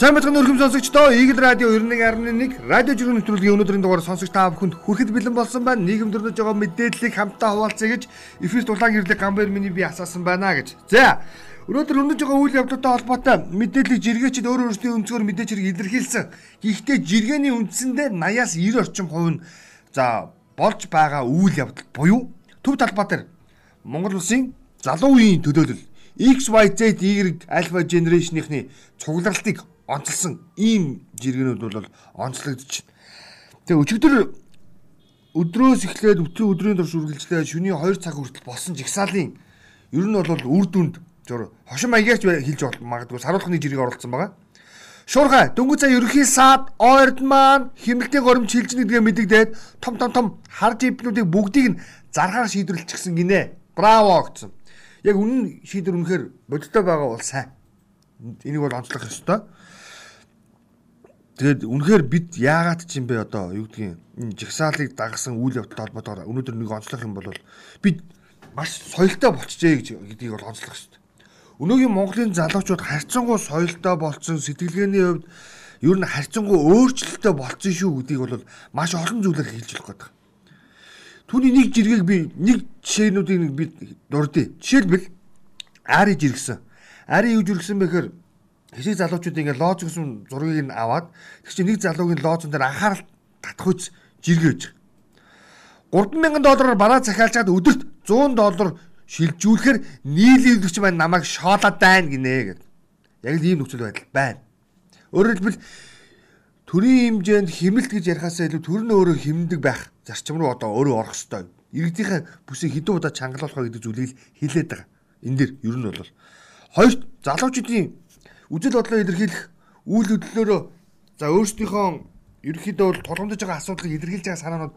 Сайн бацхан өрхөм сонсогчдоо Eagle Radio 91.1 радио жиргэн нэвтрүүлгийн өнөөдрийн дугаар сонсогч та бүхэнд хүрэхэд бэлэн болсон байна. Нийгэм дөрөж байгаа мэдээллийг хамтдаа хуваалцъя гэж эфир дулаан гэрлэг гамбайр миний би асаасан байна гэж. За өнөөдөр өндөж байгаа үйл явдлуудтай холбоотой мэдээллийг жиргээчд өөр өөрсдийн өнцгөр мэдээж хэрэг илэрхийлсэн. Гэхдээ жиргэний үндсэндээ 80-аас 90 орчим хувь нь за болж байгаа үйл явдал буюу төв талбай дээр Монгол улсын залуу үеийн төлөөлөл XYZ Y Alpha Generation-ийнхний цугларалтыг онцлсан ийм жиргэнүүд бол онцлогдож байна. Тэгээ өчигдөр өдрөөс эхлээд өтлийн өдрийн турш үргэлжлээ шөнийн 2 цаг хүртэл болсон жигсаалын ер нь бол үр дүнд зур хошин маягаарч хэлж магадгүй саруулхны жирийг оруулсан байгаа. Шуурхай дөнгөж цаа ерөнхий саад ойрд маань хэмнэлтийн горимч хилжнэ гэдгээ мэдэгдээд том том том харж ивнүүдийг бүгдийг нь заргаар шийдвэрлчихсэн гинэ. Браво гэсэн. Яг үнэн шийдвэр үнэхээр бодиттой байгаа бол сайн. Энийг бол онцлох ёстой. Тэгээд үнэхээр бид яагаад ч юм бэ одоо юу гэдгийг энэ жигсаалыг дагсан үйл явдалтай холбоотойгоор өнөөдөр нэг онцлох юм бол бид маш соёлтой болчихжээ гэж гэдгийг бол онцлох шүү дээ. Өнөөгийн Монголын залуучууд харьцангуй соёлтой болцсон сэтгэлгээний хувьд ер нь харьцангуй өөрчлөлттэй болцсон шүү гэдгийг бол маш олон зүйлээр хэлж болох гэдэг. Түүний нэг жиргэг би нэг жишээнүүдийг би дурдъя. Жишээлбэл Ари жиргсэн. Ари юу жиргсэн бэхээр хэсэг залуучууд ингээ лооз гэсэн зургийг нь аваад тэг чи нэг залуугийн лоозон дээр анхаарал татах үз жиргэж. 3000 доллараар бараа захиалчаад өдөрт 100 доллар шилжүүлэхээр нийлүүлэгч маань намайг шоолоод байна гинэ гэд. Яг л ийм нөхцөл байдал байна. Өөрөөр хэлбэл төрийн хэмжээнд хэмнэлт гэж ярихаасаа илүү төр нь өөрөө хэмндэг байх зарчим руу одоо өөрөө орох ёстой. Иргэдийнхээ бүсийг хэдэн удаа чангалуулах гэдэг зүйлийг хэлээд байгаа. Энэ дэр ер нь бол хоёрт залуучуудын үжил бодлоо илэрхийлэх үйл хөдлөлөөрөө за өөрсдийнхөө ерөнхийдөө бол тулгамдж байгаа асуудлыг илэрхийлж байгаа санаанууд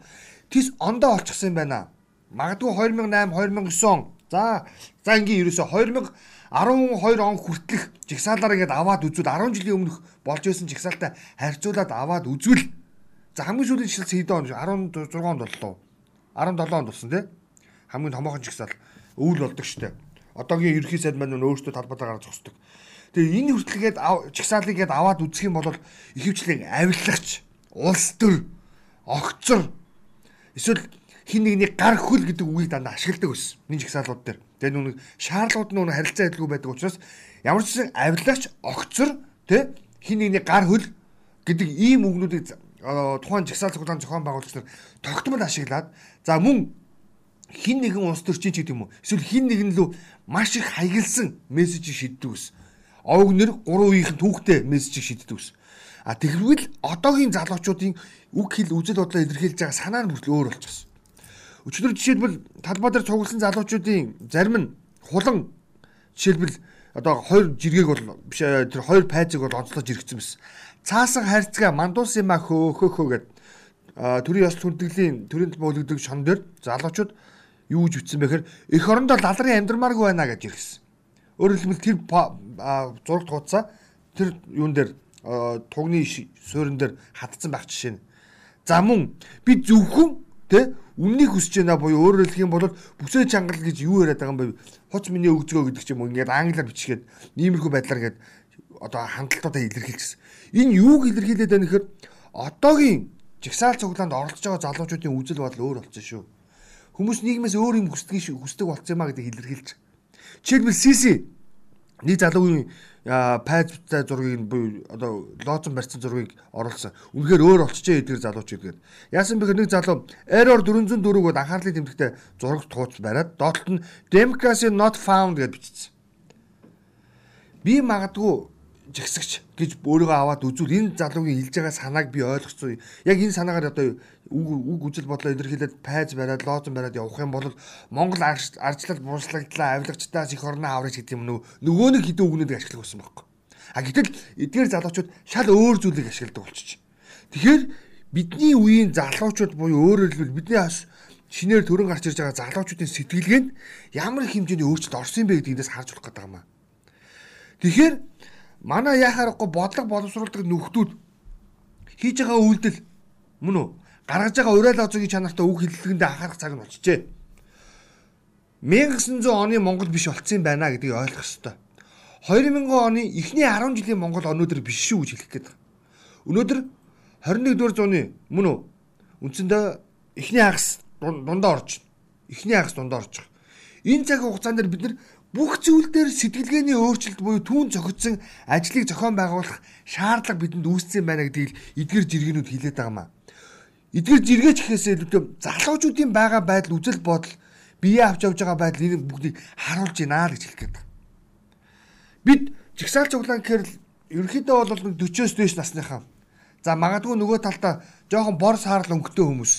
тис ондоо олчихсан юм байна. Магадгүй 2008 2009 он за за ингийн ерөөсө 2012 он хүртэлх жигсаалаар ингээд аваад үзвэл 10 жилийн өмнөх болж байсан жигсаалтай харьцуулаад аваад үзвэл за хамгийн сүүлийн жигсаал хэд он 16 онд боллоо. 17 онд болсон тий. Хамгийн томоохон жигсаал өвөл болдог штэ. Одоогийн ерөнхий сайд маань өөртөө талбайтаа гаргаж зогсдог. Тэгээ энэ хүртэлгээд чагсаалыг гээд аваад үзэх юм бол ихэвчлэн авилгач, улс төр, огцор эсвэл хин нэгний гар хөл гэдэг үгийг дандаа ашигладаг ус. Энэ чагсаалууд дээр. Тэгээ нүг шаардлагууд нь харилцаа адилгүй байдаг учраас ямар ч гэсэн авилгач, огцор тэ хин нэгний гар хөл гэдэг ийм үгнүүдийг тухайн жагсаал цуглаан зохион байгуулагч нар тогтмол ашиглаад за мөн хин нэгэн улс төрчин ч гэдэг юм уу эсвэл хин нэгэн лөө маш их хаягдсан мессежийг шийддэг ус овг нэр 3 үеийнхэн түүхтэй мессежийг шийддэг ус. А тэгвэл одоогийн залуучуудын үг хэл үзэл бодлоо илэрхийлж байгаа санаа нь бүртэл өөр болчихсон. Өчигдөр жишээлбэл талбай дээр цугласан залуучуудын зарим нь хулан жишээлбэл одоо хоёр жиргэг бол биш тэр хоёр пайзыг бол онцлож иргэсэн байсан. Цаасан хайрцгаа мандуус юм а хөө хөө хөө гэд төрийн ёс хүндэтгэлийн төрийн төлөвлөгдөг шон дээр залуучууд юу гэж ütсэн бэхээр эх орондоо лалрын амьдрмааргүй байна гэж иргэсэн. Өөрөөр хэлбэл тэр зураг тууцаа тэр юун дээр тугны суурин дээр хатцсан байх жишээ нь. За мөн би зөвхөн тэ үннийг хүсэж байна буюу өөрөөр хэлэх юм бол бүсээ чангал гэж юу яриад байгаа юм бэ? Хуц миний өгзгөө гэдэг ч юм уу ингээд англиар бичгээд иймэрхүү байдлаар ингээд одоо хандлтуудаа илэрхийлчихсэн. Энэ юуг илэрхийлээд байна гэхээр одоогийн жигсаал цуглаанд оролцож байгаа залуучуудын үзэл бодол өөр болчихсон шүү. Хүмүүс нийгмээс өөр юм хүсдэг хүсдэг болсон юм а гэдэг илэрхийлж Жишээлбэл Сиси нэг залуугийн пайзтай зургийг буюу одоо лоозон барьсан зургийг оруулсан. Үнэхээр өөр олчжээ эдгээр залууч гэдгээр. Яасан бэхээр нэг залуу error 404-г анхаарлын тэмдэгтээ зураг тууц бариад доотлолт нь democracy not found гэж бичсэн. Би магадгүй жигсэгч гэж өөрийгөө аваад үзвэл энэ залуугийн хэлж байгаа санааг би ойлгоцсон. Яг энэ санаагаар одоо үг үг үжил бодлоо илэрхийлээд пайз бариад лоозон бариад явах юм бол Монгол арчлал бууршлагдлаа авилгачдаас их орны аврагч гэдэг юм нөгөө нэг хэдэн үгнүүдийг ашиглах байсан байхгүй. А гэтэл эдгээр залуучууд шал өөр зүйлийг ашигладаг болчих. Тэгэхээр бидний үеийн залуучууд буюу өөрөөр хэлбэл бидний бас шинээр төрөн гарч ирж байгаа залуучуудын сэтгэлгээнд ямар их хэмжээний өөрчлөлт орсон бэ гэдгээс харж болох гэдэг юм аа. Тэгэхээр манай яхаарахгүй бодлого боловсруулдаг нөхдүүд хийж байгаа үйлдэл мөн үү гаргаж байгаа урал лозогийн чанартай үг хэллэгэндээ анхаарах цаг нь болчихжээ. 1900 оны Монгол биш болцсон юм байна гэдгийг ойлгох ёстой. 2000 оны эхний 10 жилийн Монгол өнөөдөр биш шүү гэж хэлэх гээд байна. Өнөөдөр 21-р зууны мөн үү? Үндсэндээ эхний хагас дундаа орж байна. Эхний хагас дундаа орж байгаа. Энэ цаг хугацаанд бид нар бүх зүйл дээр сэтгэлгээний өөрчлөлт буюу түүн зохицсон ажлыг зохион байгуулах шаардлага бидэнд үүссэн байна гэдгийг эдгэр жиргэнүүд хэлээд байгаа маа. Эдгэр жиргээч гэхээсээ илүүтэй залуучуудын байгаа байдал үзэл бодол бие авч явж байгаа байдал энэ бүгдийг харуулж байна л гэж хэлэх гээд байна. Бид жигсаал цуглаан гэхээр ерөнхийдөө бол 40-оос дээш насныхаа. За магадгүй нөгөө талдаа жоохон бор саарл өнгөтэй хүмүүс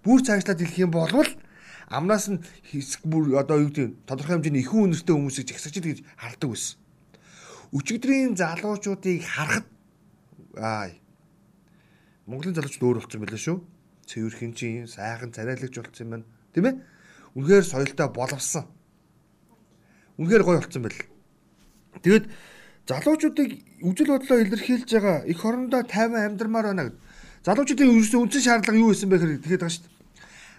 бүр цаашлаад хэлэх юм бол амнаас нь хэсэг бүр одоо юу гэдэг тодорхой хэмжээний ихэн үнэртэй хүмүүсийг жагсаж гэж хардаг байсан. Өчигдрийн залуучуудыг харахад аа Монголын залуучууд өөр болсон байлаа шүү. Цэвэрхэн чинь сайхан царайлагч болсон юм байна. Тийм ээ? Үнэхээр соёлтой боловсон. Үнэхээр гоё болсон байл. Тэгэд залуучуудыг үжил бодлоо илэрхийлж байгаа эх орондоо тайван амьдрмаар байна гэд. Залуучуудын үндсэн шаардлага юу байсан бэ гэхээр тэгэхэд байгаа шүү дээ.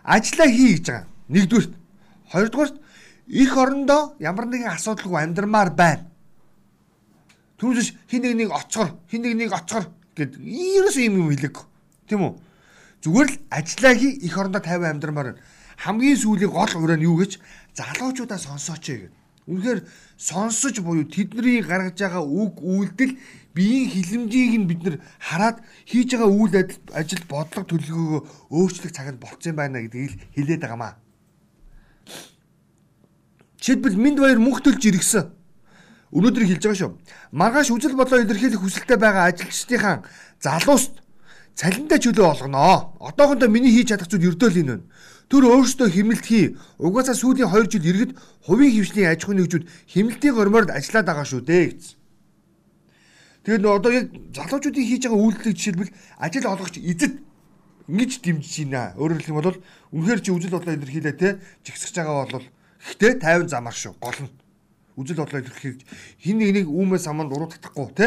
Ажлаа хий гэж байгаа. Нэгдүгürt. Хоёрдугаарт эх орондоо ямар нэгэн асуудалгүй амьдрмаар байна. Түүнээс хин нэг нэг оцгор, хин нэг нэг оцгор гэд ерөөсөө юм юм хэлэг. Тийм үү? Зүгээр л ажлаа хий эх орондоо тайван амьдрмаар байна хамгийн сүүлийн гол ураа нь юу гэж залуучуудаа сонсооч гэв. Үнэхээр сонсож буюу тэдний гаргаж байгаа үг үйлдэл биеийн хилэмжийг нь бид нар хараад хийж байгаа үйл ажил бодлого төлөвлөгөөгөө өөрчлөх цагт болцсон байна гэдгийг хэлээд байгаамаа. Жишээлбэл Минд баяр мөнх төлж иргсэн. Өнөөдөр хэлж байгаа шүү. Маргааш үжил бодлоо илэрхийлэх хүсэлтэй байгаа ажилчдынхаа залууст цалинтай чөлөө олгоноо. Одоохондоо миний хийж чадах зүйл ердөөл энэ байна. Төр өөрсдөө хэмнэлт хий. Угаасаа сүүлийн 2 жил иргэд хувийн хөвчлийн аж ахуйн нэгжүүд хэмнэлтийн гормоор ажиллаад байгаа шүү дээ гэсэн. Тэгээд нөө одоо яг залуучуудын хийж байгаа үйлдэлийг жишээлбэл ажил олгогч эзэд ингэж дэмжиж байна. Өөрөөр хэлэх юм бол үнэхээр чи үжил бодлоо илэрхийлээ те жигсэж байгаа бол гэхдээ 50 замаар шүү гол нь. Үжил бодлоо илэрхийлж хин нэг нэг үүмээ саманд уруу татахгүй те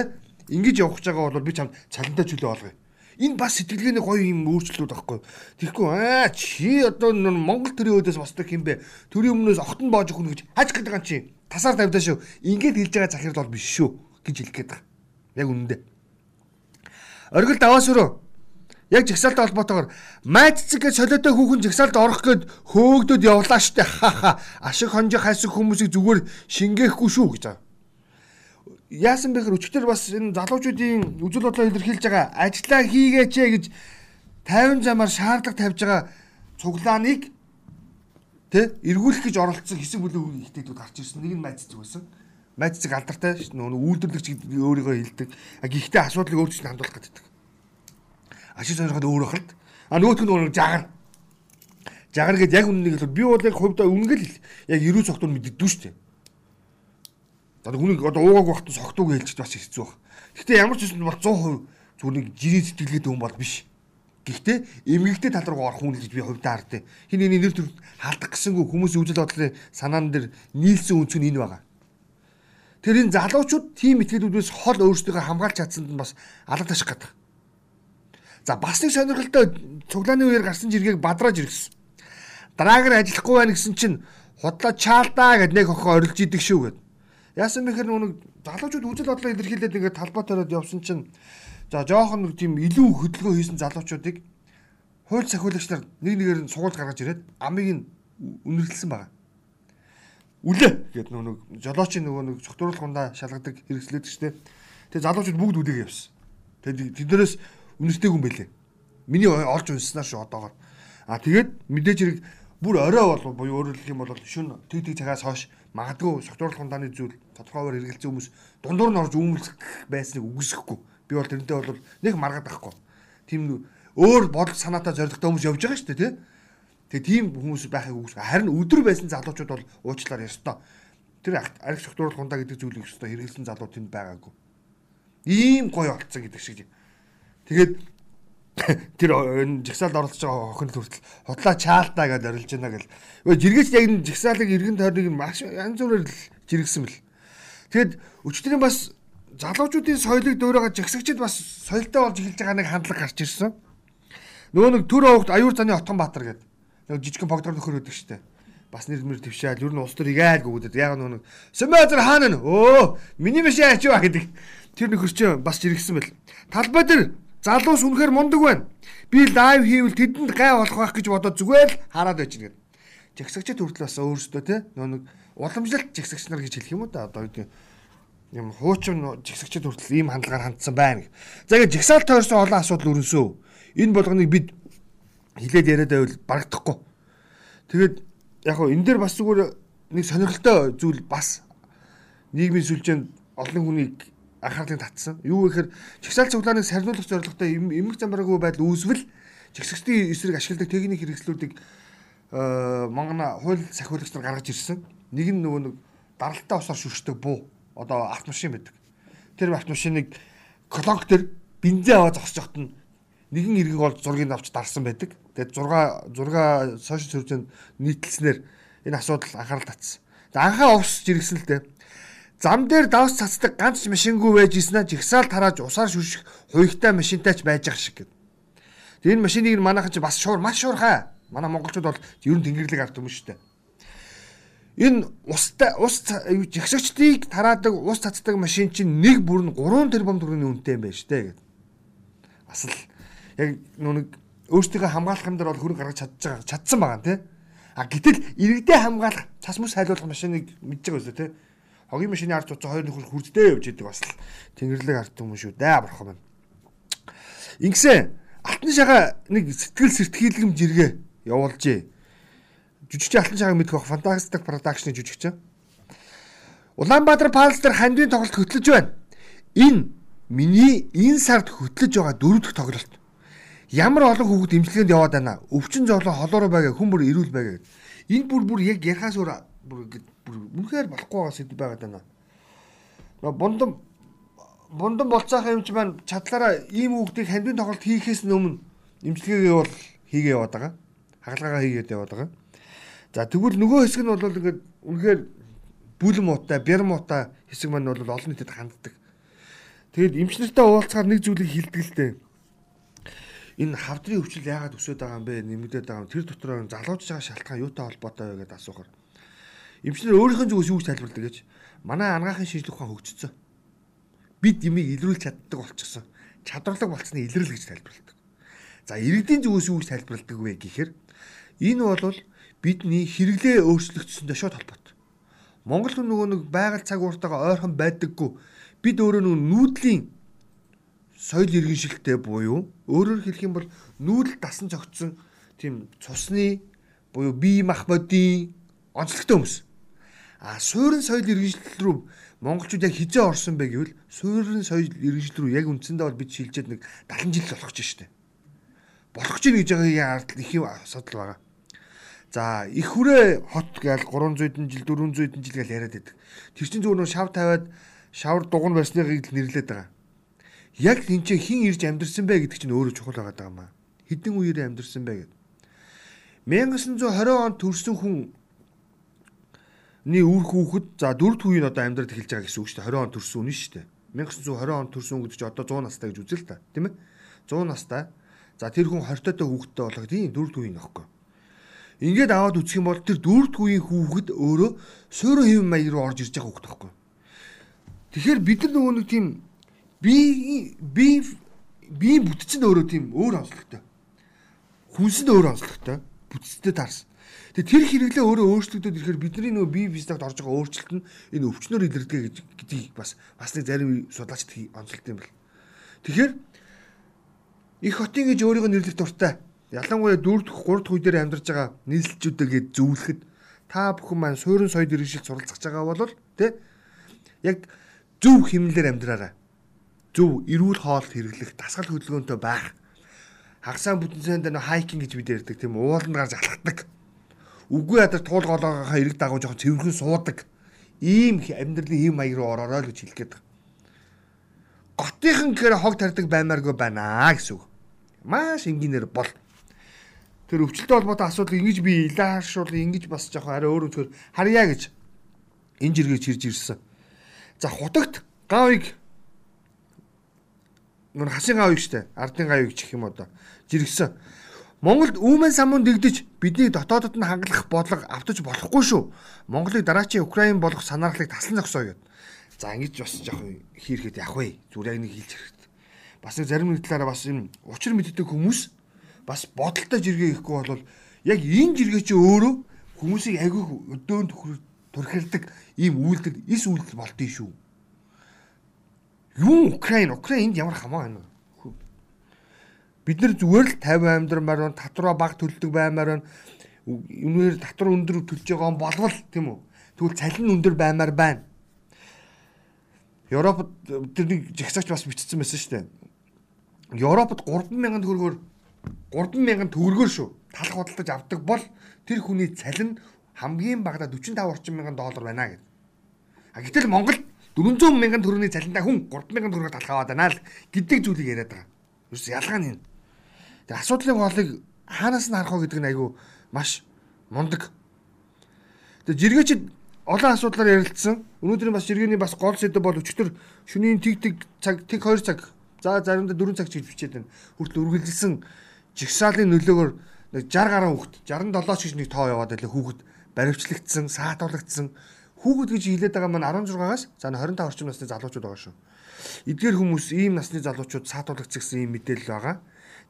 ингэж явах гэж байгаа бол би чамд цалинтай чөлөө олгоё Энэ бас сэтгэлгээний гоё юм өөрчлөлүүд байхгүй. Тэгэхгүй аа чи одоо Монгол төрийн өөдөөс босдог юм бэ? Төрийн өмнөөс огтон боож өгнө гэж хаж гэдэг юм чи. Тасаар тавьдаа шүү. Ингээд хэлж байгаа захирал бол биш шүү гэж хэлэх гээд байгаа. Яг үнэндээ. Оргил даваас өрөө. Яг жигсаалтай холбоотойгоор майццэг гэж солиотой хүүхэн жигсаалд орох гээд хөөгдөд явлаа штэ. Хаха. Ашиг хонжих хайсан хүмүүсийг зүгээр шингээхгүй шүү гэж байгаа яасан бэ гэхээр өчигдөр бас энэ залуучуудын үзэл бодлоо илэрхийлж байгаа ажиллаа хийгээч гэж 50 замаар шаардлага тавьж байгаа цуглааныг тэ эргүүлэх гэж оролцсон хэсэг бүлэг ихтэйдүүд гарч ирсэн. Нэг нь майццэг байсан. Майццэг алдартай нь үйлдвэрлэгч өөрийгөө хэлдэг. А гэхдээ асуудлыг өөрчлөлт хандуулах гэдэг. Ашиг сонирхоод өөр хахад. А нөгөөх нь өөр жагар. Жагар гэдээ яг үннийг би бол яг хувьдаа үнгэл яг эрүү цогтууд мэддэгдүү шүү дээ Одоо хүнийг одоо уугааг багт согтууг хэлж бас хэцүү баг. Гэхдээ ямар ч юм бол 100% зүгээр нэг жирийн сэтгэлгээд хүн бол биш. Гэхдээ эмгэгтэй тал руу орох хүн л гэж би хувьдаа хардیں۔ Хин энэ нэр төр халдах гэсэнгүү хүмүүсийн үжил бодлын санаан дээр нийлсэн үнц нь энэ байгаа. Тэр энэ залуучууд тийм ихтгэлүүдээс хол өөрсдөө хамгаалж чадсанд нь бас алга таших гэдэг. За бас нэг сонирхолтой цуглааны үеэр гарсан жиргэг бадрааж ирсэн. Драгер ажиллахгүй байна гэсэн чинь худлаа чаалдаа гэд нэг охин орилж идэг шүү гэд. Яасан бэхэр нүг залуучууд үжил бодлоо илэрхийлээд ингээд талбай төрөөд явсан чинь за жоохон нэг тийм илүү хөдөлгөөн хийсэн залуучуудыг хууль сахиулагч нар нэг нэгээр нь сугууль гаргаж ирээд амыг нь үнэрлсэн байгаа. Үлээ гэдэг нөгөө жолоочийн нөгөө нэг цогтууруулах хундаа шалгадаг хэрэгслээд гэжтэй. Тэгээ залуучууд бүгд үлээгээ явсан. Тэгээ тэднэрээс үнэртэйг юм бэлээ. Миний олж унснаа шүү одоогоор. А тэгээд мэдээж хэрэг бүр орой бол буюу өөрөөр хэлэх юм бол шүн тэг тэг цагаас хойш магадгүй согтууруулах хундааны зүйл тодорхойгоор хэрэгэлцсэн хүмүүс дундуур нь орж үүмэлцэх байсныг үгүйсэхгүй. Би бол тэрнтэй бол нэг маргаад байхгүй. Тийм өөр бодол санаатай зоригтой хүмүүс явж байгаа шүү дээ тий. Тэгээ тийм хүмүүс байхыг үгүйсэхгүй. Харин өдөр байсан залуучууд бол уучлаар ёстой. Тэр арх согтууруулах хундаа гэдэг зүйлийг ёстой хэрэгэлсэн залуу тэнд байгаагүй. Ийм гоё болцсон гэдэг шиг. Тэгээд тэр жигсаалд оролцож байгаа охин хүртэл худлаа чаалтаа гэдээ орилж байна гэл. Өө жиргэс яг энэ жигсаалыг эргэн тойрныг маш янз бүрээр л жиргсэн бэл. Тэгэд өчтөрийн бас залуучуудын соёлыг дөөрөөгөө жигсэгчд бас соёлтой болж эхэлж байгаа нэг хандлага гарч ирсэн. Нөгөө нэг төр овогт аюур заны Отгон Баатар гэдэг нэг жижигхэн богдор нөхөр өдөг штэ. бас нэр мэр твшаал ер нь улс төр игээл гүгдэд яг нэг Сэмэзэр хаана нэ өө миний машин ачаа гэдэг тэр нөхөр чинь бас жиргсэн бэл талбай дээр залуус үнэхээр мундаг байна би лайв хийвэл тэдэнд гай болох байх гэж бодоод зүгээр л хараад байж гэнэ жагсагчд хүртэл бас өөрсдөө те нэг уламжлалт жагсагч нар гэж хэлэх юм уу да одоо юм хуучин жигсагчд хүртэл ийм хандлагаар хандсан байна. За ингээд жигсаал тойрсон олон асуудал өрнөсөө. Энэ болгоныг бид хилээд яриад байвал барагдахгүй. Тэгээд яг хоо энэ дээр бас зүгээр нэг сонирхолтой зүйл бас нийгмийн сүлжээнд олон хүнийг анхаарлыг татсан. Юу гэхээр чагсаал цуглааныг сарниулах зорилготой эмгэг замбараагүй байдал үүсвэл жигсагчдын эсрэг ашигладаг техник хэрэгслүүдийг Монгол хууль сахиулагч нар гаргаж ирсэн. Нэг нь нөгөө нэг даралтаа усаар шүршдэг буу одоо автомашин байдаг. Тэр автомашиныг колонк төр бензин аваа зогсож нь нэгэн иргэн бол зургийг авч дарсан байдаг. Тэгээд 6 6 сошиал сүржэнд нийтлснээр энэ асуудал анхаарал татсан. За анхаа ус жиргсэн л дээ. Зам дээр давс цацдаг ганц машингүй байж ийснэ жигсаал тарааж усаар шүрших хуйгтай машинтай ч байж ах шиг гэв. Тэгээд энэ машиныг манайхан чи бас шуур маш шуурхаа. Манай монголчууд бол ер нь тэнгэрлэг ард юм шүү дээ энэ устай ус жигсагчдыг тараадаг ус цацдаг машин чинь нэг бүр нь 3 тэрбум төгрөгийн үнэтэй юм байна штэ гэдэг. Бас л яг нүг өөрсдийнхөө хамгаалах юм дээр бол хөрөнгө гаргаж чадж байгаа чадсан байгаа тий. А гэтэл иргэдээ хамгаалах цас мөс хайлуулах машиныг мэдж байгаа өсөө тий. Хогийн машины ард туцаа хоёр нөхөр хүрдтэй явж идэг бас л тэнгэрлэг ард юм шүү дээ бурхан байна. Ингэсэн алтан шагаа нэг сэтгэл сэртгийлгэм жиргээ явуулжээ жүжигч алтан шагааг мэдэх бах фантастик продакшны жүжигч. Улаанбаатар Палс дээр хандын тоглолт хөтлөж байна. Энэ миний энэ сард хөтлөж байгаа дөрөв дэх тоглолт. Ямар олон хүүхэд имчилгээнд яваад байна. Өвчин зовлон холоороо байгаа хүн бүр ирүүл байгаа. Энэ бүр бүр яг ярахаас өөр бүр үнэхээр болохгүй байгаа сэдв байгаад байна. Нөө бундам бундам болцоохоо юм чи маань чадлаараа ийм хүүхдийг хандын тоглолт хийхээс өмнө имчилгээгээ бол хийгээ яваад байгаа. Хагалгаагаа хийгээд яваад байгаа. За тэгвэл нөгөө хэсэг нь бол ингээд үнэхээр бүл муутай, бэр муутай хэсэг маань бол олон нийтэд ханддаг. Тэгэд эмчнэртэй уулзахаар нэг зүйлийг хэлдэг л дээ. Энэ хавдрын өвчл яагаад өсөд байгаа юм бэ? Нэмэгдээд байгаа юм. Тэр дотор залуужж байгаа шалтгаан юутай холбоотой вэ гэдээ асуухаар. Эмчнэр өөрийнх нь зүгээс юу гэж тайлбарладаг гэж. Манай анагаахын шинжилгээ ухаан хөгжсөн. Бид ямиг илрүүлж чаддаг болчихсон. Чадварлаг болцсны илрэл гэж тайлбарладаг. За иргэдийн зүгээс юу гэж тайлбарладаг вэ гэхээр энэ бол бидний хэрэглээ өөрчлөгдсөндөө шууд холбоотой. Монгол хүн нөгөө нэг байгаль цаг ууртайгаа ойрхон байдаггүй. Бид өөрөө нөгөө нүүдлийн соёл иргэншилттэй буюу өөрөөр хэлэх юм бол нүүдэл дасан зогтсон тийм цусны буюу бие мах бодийн онцлогтой хүмүүс. А суурин соёл иргэншил рүү монголчууд яг хизээ орсон бэ гэвэл суурин соёл иргэншил рүү яг үндсэндээ бол бид шилжээд нэг 70 жил болох ч штэ. Болох ч гэж байгаа ард их юм асуудал байгаа. За их хүрээ хот гээл 300 жил 400 жил гээл яриад байдаг. Тэр чинь нэг шав тавиад шавар дугуй барьсныг нэрлээд байгаа. Яг энэ чинь хин ирж амьдэрсэн бэ гэдэг чинь өөрөө чухал байгаа юм аа. Хэдэн үеэрээ амьдэрсэн бэ гэд. 1920 онд төрсэн хүн ни үр хүүхэд за дөрөвд үеийн одоо амьдрал эхэлж байгаа гэсэн үг шүү дээ. 20 онд төрсөн үнэн шүү дээ. 1920 онд төрсөн гэдэг чинь одоо 100 настай гэж үзэл та. Тийм ээ? 100 настай. За тэр хүн 20 таатай хүүхэдтэй болох тийм дөрөвд үеийн нөхгүй. Ингээд аваад үсэх юм бол тэр дөрөвт үеийн хүүхэд өөрөө суурин хэв маяг руу орж ирж байгаа хүүхэд байхгүй. Тэгэхээр бид нар нөгөө нэг тийм би би би бүтцэн өөрөө тийм өөр онцлогтой. Хүнсэнд өөр онцлогтой. Бүтцтэй таарсан. Тэгээ тэр хэрэглээ өөрөө өөрчлөгдөд ирэхээр бидний нөгөө бие биеснэгт орж байгаа өөрчлөлт нь энэ өвчнөр илэрдэг гэж гэдгийг бас бас нэг зарим судлаачд онцлогд юм бэл. Тэгэхээр их хотын гэж өөрийгөө нэрлэх дуртай ялангуяа 4 дахь 3 дахь үе дээр амьдарч байгаа нийслэлчүүдэд зөвлөхөд та бүхэн маань суурин соёл иргэншилд суралцах байгаа бол тэ яг зөв хэмнэлээр амьдраарай. Зөв эрүүл хоолт хэрэглэх, дасгал хөдөлгөөнтэй байх. Хагасаа бүтэнсэнд нөө хайкинг гэж бид ярьдаг тийм ууланд гарч алхдаг. Үгүй ядар туул голоогоо эрэг дагуу жоохон цэвэрхэн суудаг. Ийм амьдралын хэв маяг руу ороорой л гэж хэлэх гээд байна. Готынхан гэхээр хог тарьдаг баймааргүй байна гэсэн үг. Маш энгийнээр бол тэр өвчлөлтөй холбоотой асуудал ингэж би илааршуул ингэж бас жоохон арай өөр өнцгөр харьяа гэж энэ жиргэж хэрж ирсэн. За хутагт гавыг нүр хасын гавыг штэ ардын гавыг чих юм одоо жиргсэн. Монголд үүмэн самуун дэгдэж бидний дотоодод нь хангалах бодлого автаж болохгүй шүү. Монголыг дараачийн Украин болох санаарлыг таслан зогсоо гэд. За ингэж бас яг хийрэхэд явах вэ? Зүгээр яг нэг хэлж хэрэгтэй. Бас нэг зарим нэг талаараа бас юм учир мэддэг хүмүүс бас бодолтой жиргээ ихгүй бол яг энэ жиргээ чи өөрөө хүмүүсийг агиух өдөөн төрхэлдэг ийм үйлдэл эс үйлдэл болтын шүү. Юу Украин, Украин энд ямар хамаа байна вэ? Бид нар зүгээр л 50 амьдрамаар байна, татвараа баг төлдөг баймаар байна. Үнээр татвар өндөр төлж байгаа болвол тийм үү? Тэгвэл цалин өндөр баймаар байна. Европод тэрний жагсаач бас бичсэн байсан шүү дээ. Европод 30000 төгрөгөөр 30000 төгрөгөөр шүү. Талах худалдаж авдаг бол тэр хүний цалин хамгийн багадаа 45 орчим мянган доллар байна гэдэг. А гэтэл Монгол 400 мянган төгрөгийн цалинтай хүн 3000 төгрөгөөр талах аваад байна л гэдэг зүйлийг яриад байгаа. Юус ялгаа нь. Тэгээ асуудлын хоолыг хаанаас нь харах вэ гэдэг нь айгүй маш мундаг. Тэгээ жиргээчд олон асуудлаар ярилцсан. Өнөөдөр бас жиргэний бас гол сэдв бол өчтөр шөнийн тэг тэг цаг тэг 2 цаг за заримдаа 4 цаг чиг бичээд байна. Хүртэл үргэлжилсэн жигсаалын нөлөөгөөр нэг 60 гаруй хүүхэд 67 ч гэж нэг тоо яваад байлаа хүүхэд баривчлагдсан, саатуулагдсан. Хүүхэд гэж хэлээд байгаа маань 16-аас за 25 орчим насны залуучууд байгаа шүү. Эдгээр хүмүүс ийм насны залуучууд саатуулагдсан гэсэн ийм мэдээлэл байгаа.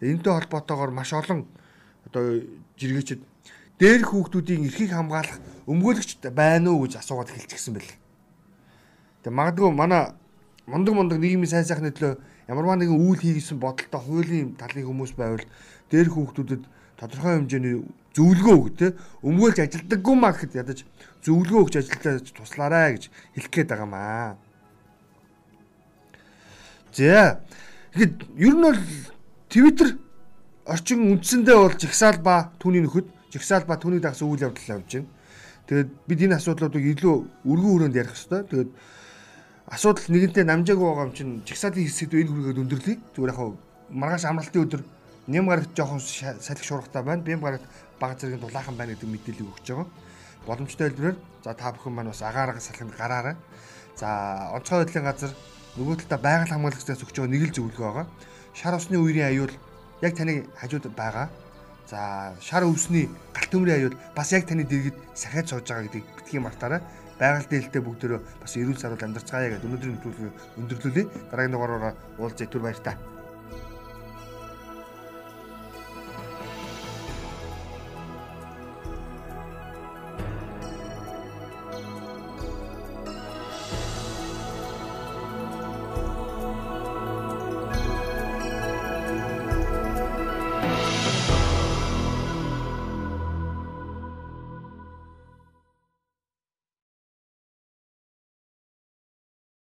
Энэтэй холбоотойгоор маш олон одоо жиргээчд дээр хүүхдүүдийн эрхийг хамгаалах өмгөөлөгч байна уу гэж асуугаад хэлчихсэн байл. Тэгээ магадгүй манай мундаг мундаг нийгмийн сайн сайхны төлөө ямарваа нэгэн үйл хийсэн бодолтой хуулийн талын хүмүүс байвал дээр хүүхдүүдэд тодорхой хэмжээний зөвлөгөө өг те өмгөөлж ажилдаггүй маа гэхэд ядаж зөвлөгөө өгч ажилдаа туслаарай гэж хэлэх гээд байгаа маа. За. Тэгэхэд ер нь бол Twitter орчин үндсэндээ бол жигсаал ба түүний нөхөд жигсаал ба түүний дагсан үйл явдал явж байна. Тэгээд бид энэ асуудлуудыг илүү өргөн хүрээнд ярих хэрэгтэй. Тэгээд асуудал нэгэнтээ намжаагүй байгаа юм чинь жигсаалын хэсэгт энэ хүрээгээд өндөрлөе. Зүгээр яг маргааш амралтын өдөр нэм гарагт жоохон салхи шуургатай байна. Бэм гарагт бага зэргийн дулаахан байна гэдэг мэдээлэл өгч байгаа. Боломжтой хэлбэрээр за та бүхэн маань бас агаарга салхинд гараарай. За онцгой байдлын газар нөгөө талдаа байгаль хамгаалагчдаас өгч байгаа нэг л зөвлөгөө байгаа шар усны үерийн аюул яг таны хажууд байгаа. За шар өвсний галт төмрийн аюул бас яг таны дэргэд сахиад сууж байгаа гэдгийг битгий мартаарай. Байгаль дээлтэй бүгдөө бас эрүүл саруул амьдарч байгаа гэдэг өнөөдрийн нэвтрүүлгийг өндөрлүүлье. Дараагийн дугаараараа уулзъя түр баяр та.